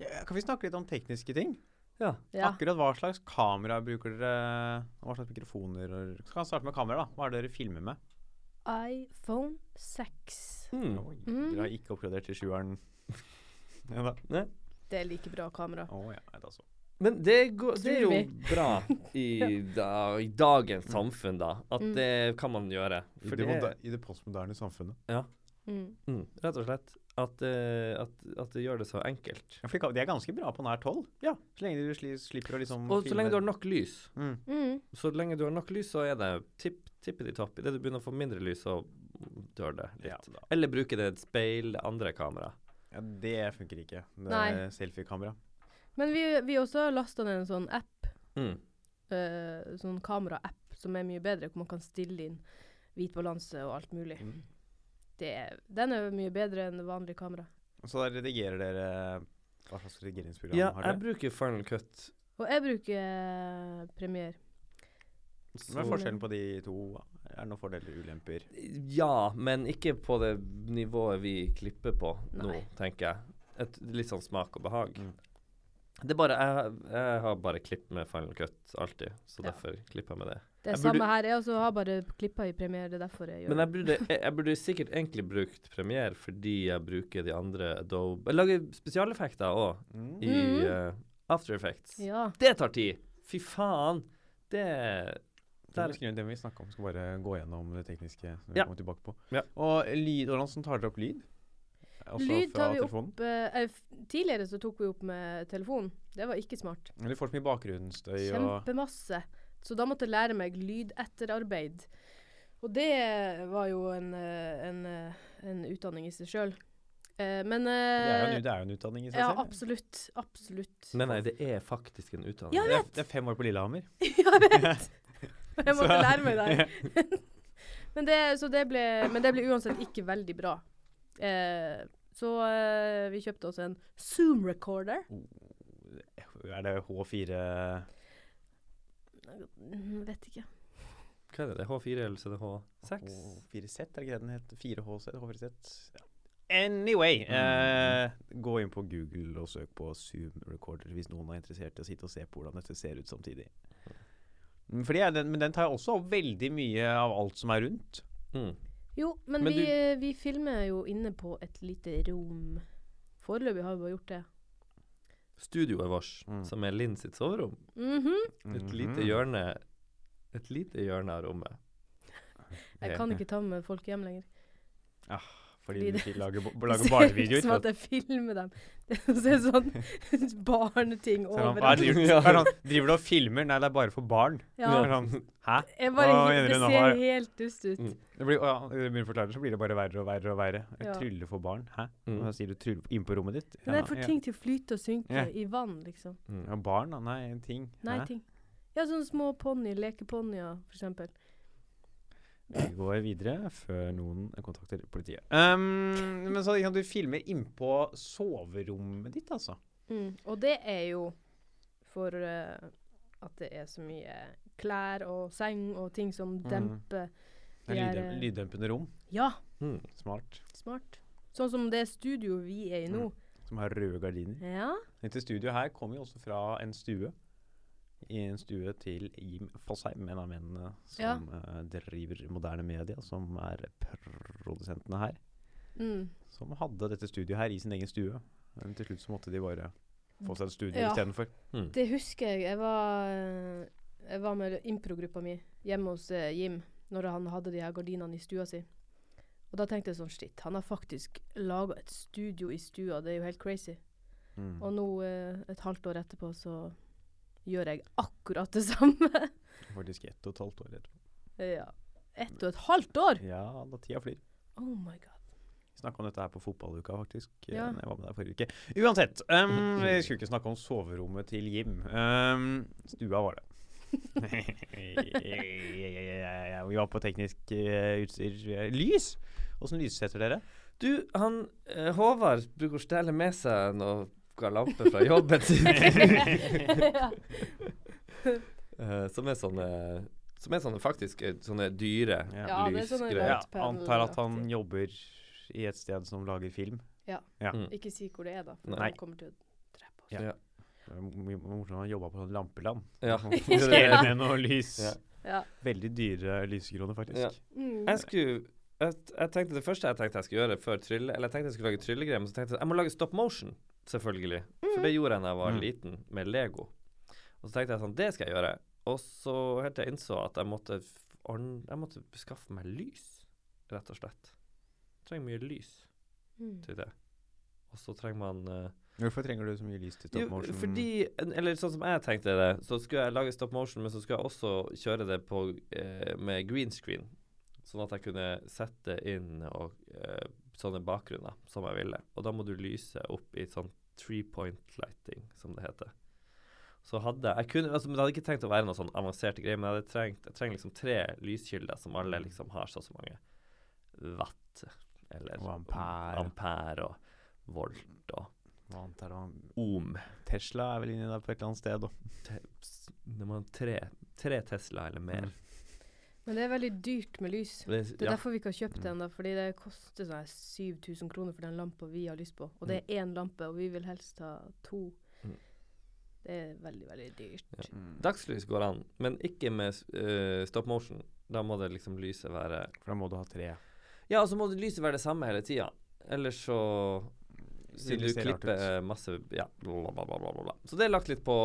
Ja, kan vi snakke litt om tekniske ting? Ja. Ja. Akkurat hva slags kamera bruker dere? Hva slags mikrofoner? og- Skal vi starte med kamera, da. Hva er det dere filmer med? iPhone 6. Mm. Oi, Mm. Dere har ikke oppgradert til sjueren? (laughs) ja da. Ne? Det er like bra kamera. Oh, ja, nei, altså. Men det, går, det er jo bra (laughs) i, da, i dagens samfunn, da. At Mm. det kan man gjøre. I For det, det, I det postmoderne samfunnet. Mm. mm, rett og slett. At, uh, at, at det gjør det så enkelt. Ja, for de er ganske bra på nært hold. Ja. Så lenge du sli, slipper å liksom Og så lenge du har nok lys. mm. Mm. Så lenge du har nok lys, så er det tipp, i topp. Idet du begynner å få mindre lys, så dør det litt. Ja. Eller bruke det speil, andre kamera. ja, det funker ikke. Det er selfiekamera. Men vi, vi også lasta ned en sånn app, Mm. uh, sånn kamera-app, som er mye bedre, hvor man kan stille inn hvit balanse og alt mulig. Mm. Det, den er mye bedre enn vanlig kamera. Så da redigerer dere Hva slags redigeringsprogram Ja, har jeg bruker Final Cut. Og jeg bruker eh, Premiere. Hva er forskjellen på de to? Er det noen fordeler og ulemper? Ja, men ikke på det nivået vi klipper på nå, tenker jeg. Et, litt sånn smak og behag. Mm. Det er bare, jeg, jeg har bare klipp med Final Cut alltid, så Ja. derfor klipper jeg med det. Det burde- samme her. Jeg også har bare klippa i Premiere. Det er derfor jeg gjør Men jeg burde, jeg, (laughs) jeg burde sikkert egentlig brukt Premiere fordi jeg bruker de andre Adobe Jeg lager spesialeffekter òg Mm. i eh, After Effects. Ja. Det tar tid! Fy faen! Det Det Der- vi det må vi snakke om. Skal bare gå gjennom det tekniske. Som vi Ja. kommer tilbake på. Ja. Og lyd, hvordan tar dere opp lyd? Altså Lyd tar vi telefonen? opp eh, eh, Tidligere så tok vi opp med telefon. Det var ikke smart. Eller får så mye bakgrunnsstøy og Kjempemasse. Så da måtte jeg lære meg lydetterarbeid. Og det var jo en, eh, en, eh, en utdanning i seg sjøl. Men det er, jo, eh, en- det er jo en utdanning i seg Ja, selv. absolutt. Absolutt. Men nei, det er faktisk en utdanning. Ja, Det er, det er fem år på Lillehammer. Ja, (laughs) jeg vet! (laughs) (laughs) Jeg måtte Så- lære meg det. Men det, så det ble, men det ble uansett ikke veldig bra. Eh, så eh, vi kjøpte oss en Zoom recorder. Er det H4 Mm, Vet ikke. Hva er det? Det er H4 eller så er det H6? H4Z, er det ikke det den het? 4HZ? H4Z? Ja. Anyway, Mm. eh, gå inn på Google og søk på Zoom Recorder hvis noen er interessert i å sitte og se på hvordan dette ser ut samtidig. Mm, Fordi jeg, den, men den tar også opp veldig mye av alt som er rundt. Mm. Jo, men, Men vi, du- vi filmer jo inne på et lite rom. Foreløpig har vi bare gjort det. Studioet vårt, Mm. som er Linn sitt soverom. Mhm. Et lite Mhm. hjørne Et lite hjørne av rommet. Jeg kan ikke ta med folk hjem lenger. Fordi Fordi de det- lager, bo- Det (laughs) lager ser barnevideoer. (laughs) ut som at jeg filmer dem. Det ser sånn barneting Så overalt. driver du og filmer? Nei, det er bare for barn. Ja. Er Sånn, Hæ? Jeg bare, Hva det mener du nå? ser helt dust ut. Mm. Det blir, ja, å forklare, så blir det bare verre og verre og verre. Jeg Ja. trylle for barn. Hæ? Mm. Hva sier du trylle inn på rommet ditt? Men jeg får ja. ting til å flyte og synke Ja. i vann, liksom. Mm. Ja, barn, da? Nei, ting. Nei, Hæ? ting. Ja, sånne små ponnier, lekeponnyer, for eksempel. Vi går videre før noen kontakter politiet. Um, men så kan du filme innpå soverommet ditt, altså? Mm. Og det er jo for uh, at det er så mye klær og seng og ting som Mm. demper er de her, eh, lyddempende rom. Ja, Mm. Smart. smart. Sånn som det studioet vi er i nå. Som har røde gardiner. Ja. Dette studioet her kommer jo også fra en stue. I en stue til Jim Fosheim, en av mennene som eh, driver moderne media, som er produsentene her. Mm. Som hadde dette studioet her i sin egen stue. Men til slutt så måtte de bare få seg et studio Ja. istedenfor. Mm. Det husker jeg. Jeg var, eh, jeg var med improgruppa mi hjemme hos uh, Jim når han hadde de her gardinene i stua si. Og da tenkte jeg sånn Shit, han har faktisk laga et studio i stua. Det er jo helt crazy. Mm. Og nå, uh, et halvt år etterpå, så gjør jeg akkurat det samme. (laughs) Faktisk ett og et halvt år etterpå. Ja. Ett og et halvt år! Ja, da tida flyr. Oh my god. Snakka om dette her på fotballuka, faktisk. eh, Ja. Jeg var med der forrige uke. Uansett. Um, (clears throat) vi skulle ikke snakke om soverommet til Jim. Um, stua var det. (laughs) vi var på teknisk uh, utstyr. Lys! Åssen lyssetter dere? Du, han eh, Håvard bruker å stjele med seg noen lamper fra jobben sin. (laughs) ja. Eh, som er sånne Som er sånne faktisk eh, sånne dyre Ja, det er sånne lysgreier. Ja, antar at han jobber i et sted som lager film. Ja. Mm. Ikke si hvor det er, da. For Nei. han kommer til å drepe oss. Ja. Det er morsomt han jobba på sånn lampeland. Ja. (laughs) Stjele ned noe lys. Ja. Ja. Veldig dyre lysekroner, faktisk. Ja. Mm. Jeg skulle jeg, jeg tenkte Det første jeg tenkte jeg skulle gjøre før trylle Eller jeg tenkte jeg skulle lage tryllegreier, men så tenkte jeg jeg må lage stop motion, selvfølgelig. For det gjorde jeg da jeg var Mm. liten, med Lego. Og så tenkte jeg sånn Det skal jeg gjøre. Og så helt til jeg innså at jeg måtte Jeg måtte skaffe meg lys, rett og slett. Jeg trenger mye lys Mm. til det. Og så trenger man uh, Hvorfor trenger du så mye lys til stop motion? Jo, fordi Eller sånn som jeg tenkte det, så skulle jeg lage stop motion, men så skulle jeg også kjøre det på, eh, med green screen. Sånn at jeg kunne sette inn og, eh, sånne bakgrunner som jeg ville. Og da må du lyse opp i sånn three point lighting, som det heter. Så hadde jeg kunne, altså, men Det hadde ikke trengt å være noe sånn avanserte greier, men jeg hadde trengt jeg trenger liksom tre lyskilder som alle liksom har så og så mange watt, eller Og ampere. ampere og volt og ohm. Tesla er vel inni der på et eller annet sted. da. te, det må tre, tre Tesla eller mer. Mm. Men det er veldig dyrt med lys. Det, Det er ja. derfor vi ikke har kjøpt det ennå. Fordi det koster sånn 7000 kroner for den lampa vi har lyst på. Og det er én lampe, og vi vil helst ha to. Mm. Det er veldig, veldig dyrt. Ja. Mm. Dagslys går an, men ikke med uh, stop motion. Da må det liksom lyset være For da må du ha tre. Ja, og så må lyset være det samme hele tida. Ellers så siden du Det ser rart klippe ut. eh, masse Ja, bla, bla, bla, bla. Så det er lagt litt på,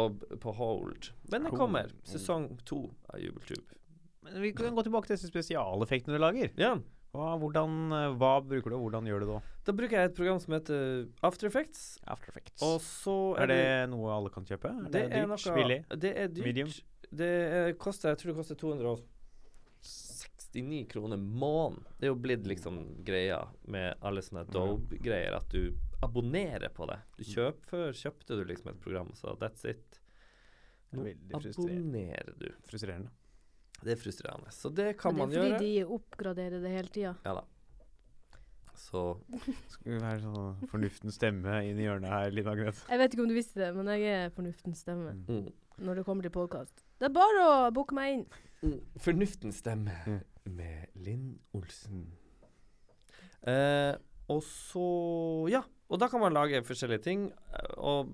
på hold. Men det kommer. Sesong to av Jubeltube. Men vi kan gå tilbake til disse spesialeffektene du lager. Ja. Hva, hvordan, eh, hva bruker du, og hvordan gjør du det da? Da bruker jeg et program som heter After Effects. After Effects. Og så er det noe alle kan kjøpe? Er det, dyrt? noe, Billig? Det er dyrt. Medium? Det er, koster, jeg tror det koster 269 kroner måneden. Det er jo blitt liksom greia med alle sånne Adobe-greier, at du abonnerer på det. Du kjøp, Før kjøpte du liksom et program, så that's it. Nå abonnerer du. Frustrerende. Det er frustrerende. Så det kan man gjøre. det er fordi gjøre. de oppgraderer det hele tida. Ja da. Så Skal vi være sånn fornuftens stemme inn i hjørnet her, Lina Agnete? Jeg vet ikke om du visste det, men jeg er fornuftens stemme Mm. mm. når det kommer til podkast. Det er bare å booke meg inn. Mm. Fornuftens stemme Mm. med Linn Olsen. Eh, og så Ja. Og da kan man lage forskjellige ting. eh, Og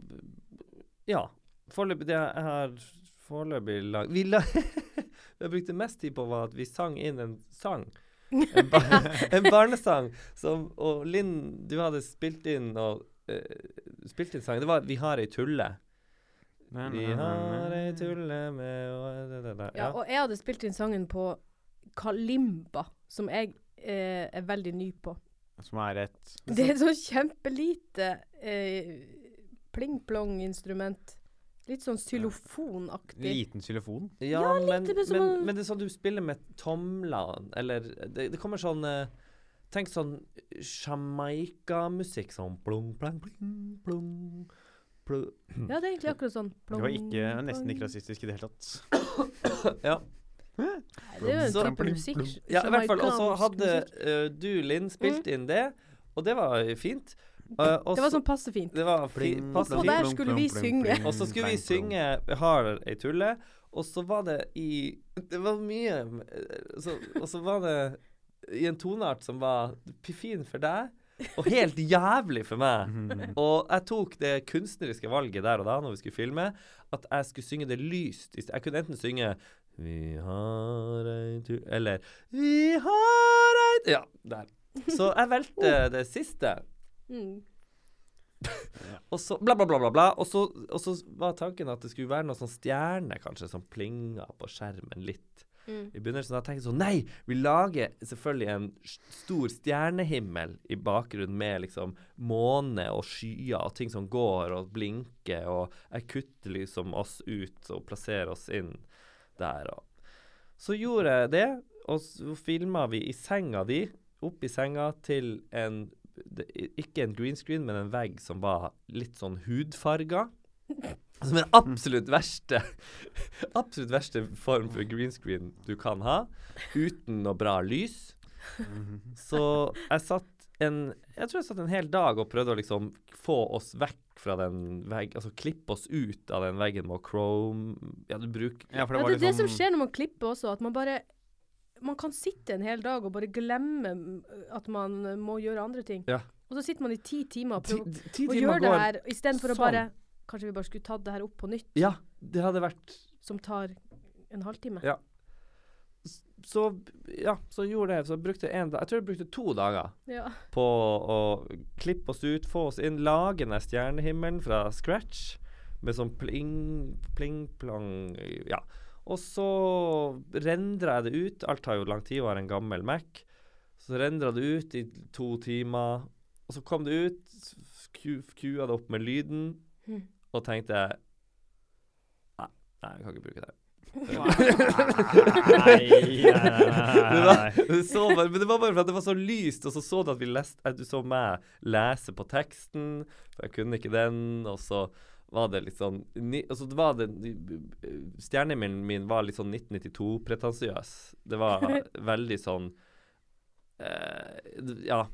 ja. Foreløpig Det jeg har foreløpig lag... Vi, la (laughs) vi brukte brukt mest tid på var at vi sang inn en sang. (laughs) En, bar en barnesang som Og Linn, du hadde spilt inn og uh, Spilt inn sang. Det var 'Vi har ei tulle'. Vi har ei tulle med og det, det, det. Ja, og jeg hadde spilt inn sangen på kalimba, som jeg eh, er veldig ny på. Som er et Det er et sånn kjempelite eh, pling-plong-instrument. Litt sånn xylofonaktig. liten xylofon. Ja, Ja, litt, men, det som men, men det er sånn du spiller med tomlene, eller det, det kommer sånn eh, Tenk sånn Jamaica-musikk, sånn plung, plang, pling, plung, plung. Ja, det er egentlig akkurat sånn. Plung, Det var ikke, nesten ikke rasistisk i det hele tatt. (coughs) Ja, Nei, Det er jo en Så- type musikk. ja i hvert fall. Og så hadde eh, du, Linn, spilt inn det, og det var fint. Eh, også, Det var sånn passe fint. det var Pling, passe Og fint. der skulle vi synge. Og så skulle vi Pling, Vi synge 'Har ei tulle', og så var det i Det var mye eh, så, Og så var det i en toneart som var fin for deg, og helt (laughs) jævlig for meg. Mhm. Og jeg tok det kunstneriske valget der og da, når vi skulle filme, at jeg skulle synge det lyst. Jeg kunne enten synge Vi har ei tulle Eller Vi har ei Ja, der. Så jeg valgte det siste. Mm. (laughs) Og så bla, bla, bla, bla, bla. Og så, og så var tanken at det skulle være noen sånn stjerne, kanskje, som plinga på skjermen litt. Mm. I begynnelsen da tenkte jeg sånn Nei, vi lager selvfølgelig en stor stjernehimmel i bakgrunnen med liksom måne og skyer og ting som går og blinker, og jeg kutter liksom oss ut og plasserer oss inn der. Og. Så gjorde jeg det, og så filma vi i senga di, opp i senga til en det, Ikke en green screen, men en vegg som var litt sånn hudfarga. (laughs) Som er den absolutt verste (laughs) Absolutt verste form for green screen du kan ha, uten noe bra lys. Så jeg satt en Jeg tror jeg satt en hel dag og prøvde å liksom få oss vekk fra den veggen Altså klippe oss ut av den veggen med chrome Ja, du bruker Ja, for Ja, det var det er det liksom som skjer når man klipper også, at man bare Man kan sitte en hel dag og bare glemme mm, at man uh, må gjøre andre ting. Ja. Og så sitter man i ti timer og Ti, ti og timer gjøre det her, istedenfor å sånn. bare Kanskje vi bare skulle tatt det her opp på nytt, Ja, det hadde vært som tar en halvtime. Ja. Så ja, så gjorde jeg Så brukte en dag Jeg tror jeg brukte to dager Ja. på å klippe oss ut, få oss inn, lage den stjernehimmelen fra scratch med sånn pling, pling, plong Ja. Og så rendra jeg det ut. Alt tar jo lang tid å være en gammel Mac. Så rendra det ut i to timer, og så kom det ut. Kua det opp med lyden, mm. og tenkte Nei, nei, jeg kan ikke bruke det. Nei, nei, (laughs) Det nei, var, du så bare, men det var bare for at det var så lyst, og så så du at vi leste, at du så meg lese på teksten, for jeg kunne ikke den, og så var det litt sånn ni, altså det var det Stjernehimmelen min var litt sånn 1992-pretensiøs. Det var (laughs) veldig sånn eh, Ja.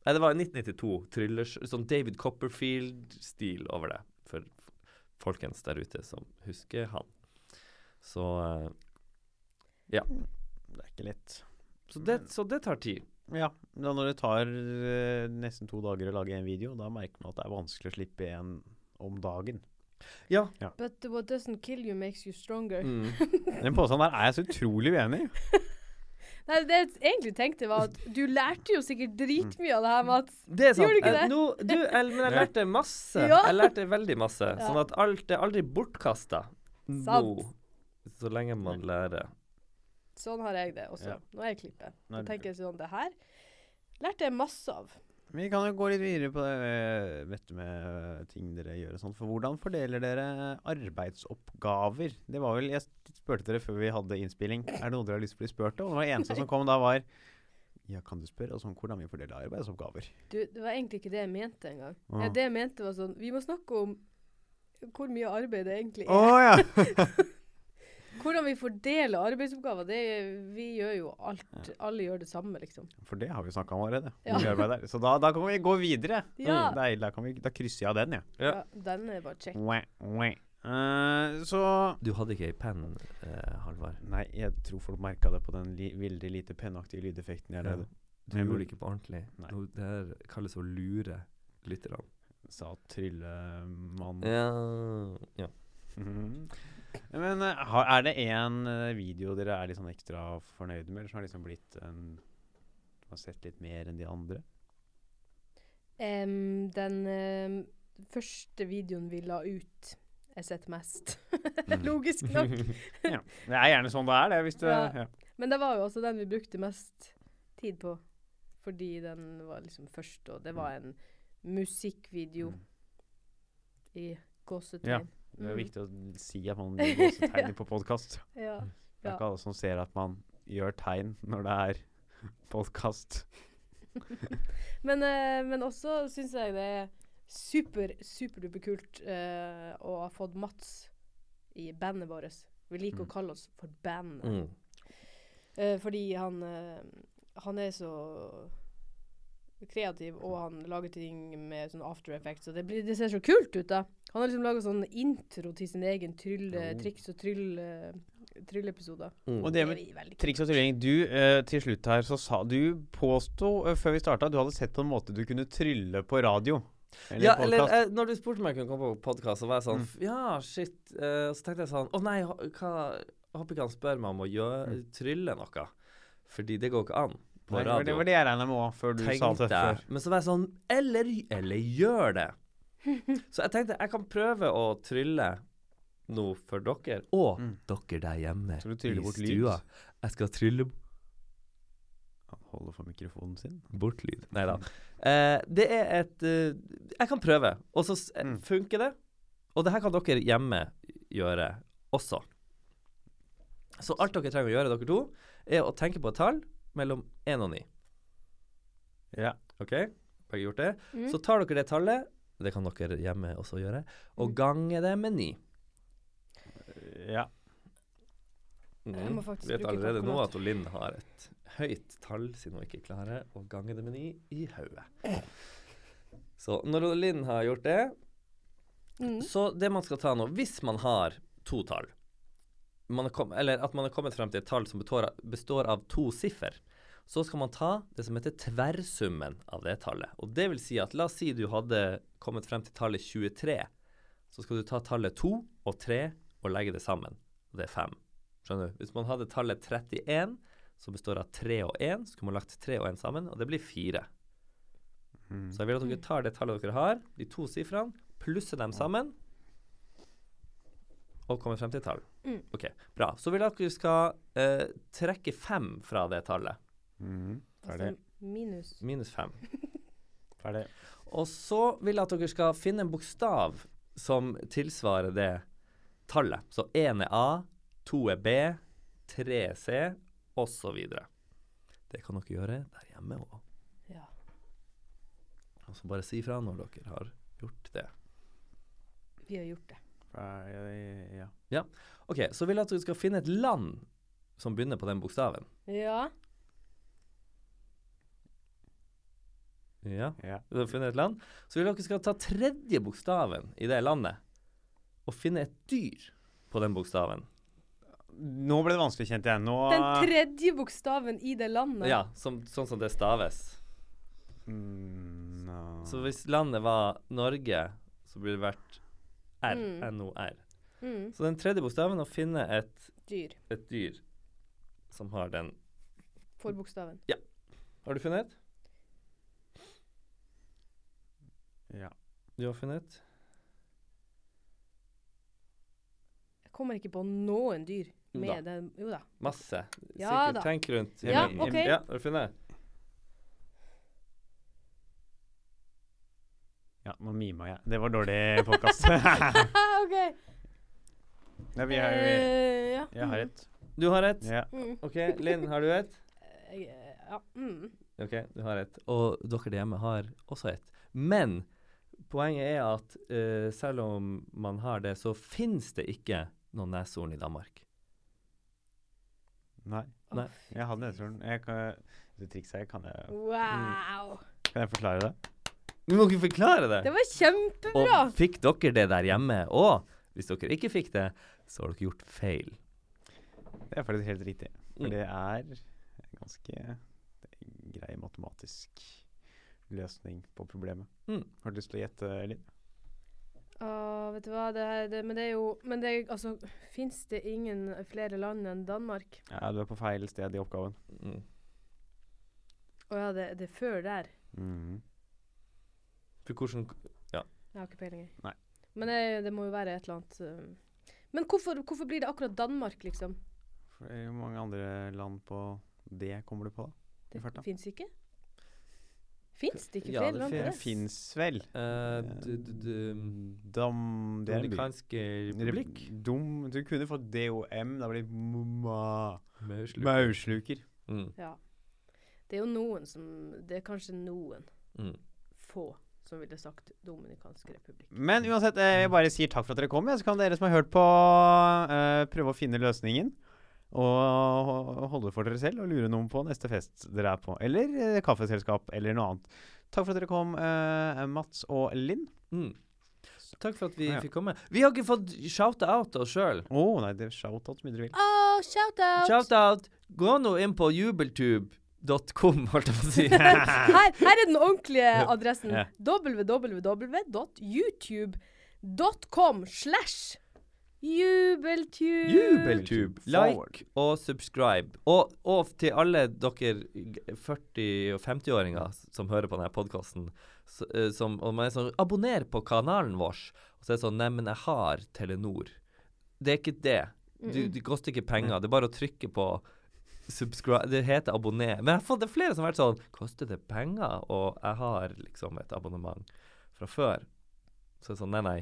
Nei, det var 1992. Thrillers, sånn David Copperfield-stil over det, for folkens der ute som husker han. Så eh, Det er ikke lett. så det, så det tar tid. Ja, når det tar eh, nesten to dager å lage en video, da merker man at det er vanskelig å slippe en om dagen. Ja. But what doesn't kill you makes you stronger. Mm. (laughs) Den påstanden der er jeg så utrolig uenig i. (laughs) Nei, det jeg egentlig tenkte var at du lærte jo sikkert dritmye av det her, Mats. Det er sant. Gjorde du ikke Eh, det? Nå, du, jeg, men jeg lærte masse. Ja. Jeg lærte veldig masse. (laughs) Ja. Sånn at alt er aldri bortkasta. Nå, Sant. så lenge man lærer. Sånn har jeg det også. Ja. Når jeg klipper. Nei, tenker jeg sånn, det her lærte jeg masse av. Vi kan jo gå litt videre på det eh, vet du, med eh, ting dere gjør og sånn. For hvordan fordeler dere arbeidsoppgaver? Det var vel, Jeg spurte dere før vi hadde innspilling. Er det noe dere har lyst til å bli spurt om? Og det eneste som kom da, var Ja, kan du spørre oss om hvordan vi fordeler arbeidsoppgaver? Du, det var egentlig ikke det jeg mente engang. Ah. Ja, det jeg mente var sånn Vi må snakke om hvor mye arbeid det egentlig Å Oh, ja! (laughs) Hvordan vi fordeler arbeidsoppgaver. Det, vi gjør jo alt. Alle gjør det samme, liksom. For det har vi snakka om allerede. Ja. Så da, da kan vi gå videre. Ja. Mm, deilig, da, kan vi, da krysser jeg av den, jeg. Ja. Ja. den er bare check. Wah, wah. Uh, så Du hadde ikke ei penn, uh, Halvard? Nei, jeg tror folk merka det på den li veldig lite pennaktige lydeffekten jeg Ja. Du Men- gjorde det ikke på ordentlig. Nei. Det her kalles å lure lytterne. Sa tryllemann. Ja, ja. Mhm. Men eh, er det én video dere er litt sånn ekstra fornøyd med, eller som har liksom blitt en Har sett litt mer enn de andre? Um, den um, første videoen vi la ut, jeg sett mest. (laughs) Mm. Logisk nok. (laughs) ja. Det er gjerne sånn det er, det. Hvis du, Ja. ja. Men det var jo også den vi brukte mest tid på. Fordi den var liksom først, og det var en musikkvideo Mm. i gåsetegn. Ja. Det er Mm. viktig å si at man gjør gåsetegn (laughs) på podkast. Ja. Det er Ja. ikke alle som ser at man gjør tegn når det er podkast. (laughs) Men, eh, men også syns jeg det er super, superduper kult eh, å ha fått Mats i bandet vårt. Vi liker Mm. å kalle oss for bandet. Mm. Eh, fordi han, eh, han er så kreativ, og han lager ting med sånn after effects, og det, blir, det ser så kult ut, da. Han har liksom laga sånn intro til sin egen trylle, Oh. triks og trylle, trylleepisoder. Mm. Og Det med triks og trylling Du, eh, til slutt her, så sa du påsto uh, før vi starta du hadde sett på en måte du kunne trylle på radio. Eller ja, eller eh, når du spurte meg om jeg kunne komme på podkast, så var jeg sånn Mm. Ja, shit. Uh, så tenkte jeg sånn Å nei, hva Håper ikke han spør meg om å gjøre, Mm. trylle noe. Fordi det går ikke an på Nei, det var det radio. var det jeg regna med òg, før du sa tenkte det før. Men så var jeg sånn Eller, eller gjør det. (laughs) Så jeg tenkte jeg kan prøve å trylle noe for dere, og Mm. dere der hjemme Skal du i bort lyd? stua. Jeg skal trylle Han holder for mikrofonen sin. bort lyd. Nei da. (laughs) Eh, det er et eh, Jeg kan prøve, og så Mm. funker det. Og det her kan dere hjemme gjøre også. Så alt dere trenger å gjøre, dere to, er å tenke på et tall mellom 1 og 9. Ja. OK? Begge gjort det? Mm. Så tar dere det tallet, det kan dere hjemme også gjøre, og Mm. ganger det med 9. ja. Jeg må faktisk Vet bruke allerede nå at Linn har et høyt tall, siden hun ikke klarer å gange det med 9 i hodet. Så når Linn har gjort det, Mm. Så det man skal ta nå, hvis man har to tall, kom, eller at man er kommet frem til et tall som består består av to siffer, så skal man ta det som heter tverrsummen av det tallet. Og det vil si at la oss si du hadde kommet frem til tallet 23, så skal du ta tallet 2 og 3 og legge det sammen. Og det er 5. Skjønner du? Hvis man hadde tallet 31, som består av 3 og 1, så skulle man lagt 3 og 1 sammen, og det blir 4. Mm. Så jeg vil at dere tar det tallet dere har, de to sifrene, plusser dem sammen, og kommer frem til et tall. Mm. Ok, bra. Så vil jeg at dere skal eh, trekke fem fra det tallet. Mm. Ferdig. Altså minus. Minus fem. (laughs) Ferdig. Og så vil jeg at dere skal finne en bokstav som tilsvarer det tallet. Så én er A, to er B, tre er C, osv. Det kan dere gjøre der hjemme òg. Ja. Og så bare si fra når dere har gjort det. Vi har gjort det. Ferdig. Ja. Ok, Så vil jeg at dere skal finne et land som begynner på den bokstaven. Ja. Ja, ja. du har funnet et land. Så vil dere skal ta tredje bokstaven i det landet, og finne et dyr på den bokstaven. Nå ble det vanskelig, kjente jeg. Nå Den tredje bokstaven i det landet. Ja, som, sånn som det staves. Mm, no. Så hvis landet var Norge, så burde det vært R. Mm. N-O-R. Mm. Så den tredje bokstaven, å finne et, Dyr. et dyr som har den Forbokstaven. Ja. Har du funnet et? ja. Du har funnet et? Jeg kommer ikke på noen dyr med den Jo da. Masse. Ja Sikkert. da. Tenk rundt. Ja, ok. Ja, har du funnet? Ja, nå mima jeg. Det var dårlig podkast. (laughs) OK. Nei, vi har, jo Eh, ja. jeg har et. Du har et? Ja. Mm. OK. Linn, har du et? Jeg, eh, ja. Mm. OK, du har et. Og dere hjemme har også et. Men poenget er at eh, selv om man har det, så finnes det ikke noen neshorn i Danmark. Nei. Nei. Jeg hadde neshorn. Jeg kan, det trikset her, kan jeg, Wow. kan jeg forklare det? Du må ikke forklare det! Det var kjempebra! Og fikk dere det der hjemme? òg? hvis dere ikke fikk det, så har dere gjort feil. Det er faktisk helt riktig. For Mm. det er en ganske grei matematisk løsning på problemet. Mm. Har du lyst til å gjette, Linn? Åh, vet du hva, det, er- det, men det er jo Men det er altså Fins det ingen flere land enn Danmark? Ja, du er på feil sted i oppgaven. Mm. oh, ja, det, det er før der. Mhm. For hvordan Jeg har ikke peiling. Nei. Men det, det må jo være et eller annet um. Men hvorfor, hvorfor blir det akkurat Danmark, liksom? For det er jo mange andre land på det, kommer du på? da? Det fins ikke? Fins det ikke flere ja, land på Det det? fins vel. eh, Dam, det en by. Dominikanske republikk? Dom, du kunne fått DOM. Da blir det ma- Maursluk. maursluker. Mm. Ja. Det er jo noen som Det er kanskje noen Mm. få som ville sagt Dominikansk republikk. Men uansett, eh, jeg bare sier takk for at dere kom. Så kan dere som har hørt på, eh, prøve å finne løsningen. Og holde for dere selv og lure noen på neste fest dere er på. Eller eh, kaffeselskap, eller noe annet. Takk for at dere kom, eh, Mats og Linn. Mm. Takk for at vi Ja. fikk komme. Vi har ikke fått shout-out oss sjøl. Å nei, det er shout-out mye dere vil. Oh, shout out! Shout-out! Gå nå inn på jubeltube.com, holdt jeg på å si. (laughs) Her, her er den ordentlige adressen. Www.youtube.com slash jubeltube. Jubeltube. Like og subscribe. Og, og til alle dere 40- og 50-åringer som hører på denne podkasten, og man er sånn Abonner på kanalen vår. Og så er det sånn Neimen, jeg har Telenor. Det er ikke det. Du, det koster ikke penger. Det er bare å trykke på subscribe. Det heter abonner. Men jeg har fått det er flere som har vært sånn Koster det penger? Og jeg har liksom et abonnement fra før. Så det er sånn Nei, nei.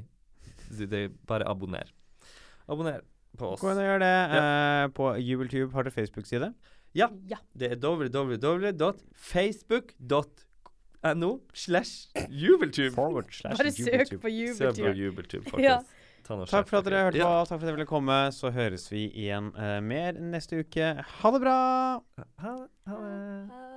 Det det er bare abonner. Abonner på oss. Gå inn og gjør det eh, på Jubeltube. Har dere Facebook-side? Ja. Ja. Det er www.facebook.no slash jubeltube. Bare søk på Jubeltube. Søk på jubeltube, (laughs) faktisk. Ja. Takk for at dere hørte ja. på. Takk for at dere ville komme. Så høres vi igjen uh, mer neste uke. Ha det bra! Ha det. Ha det. Ha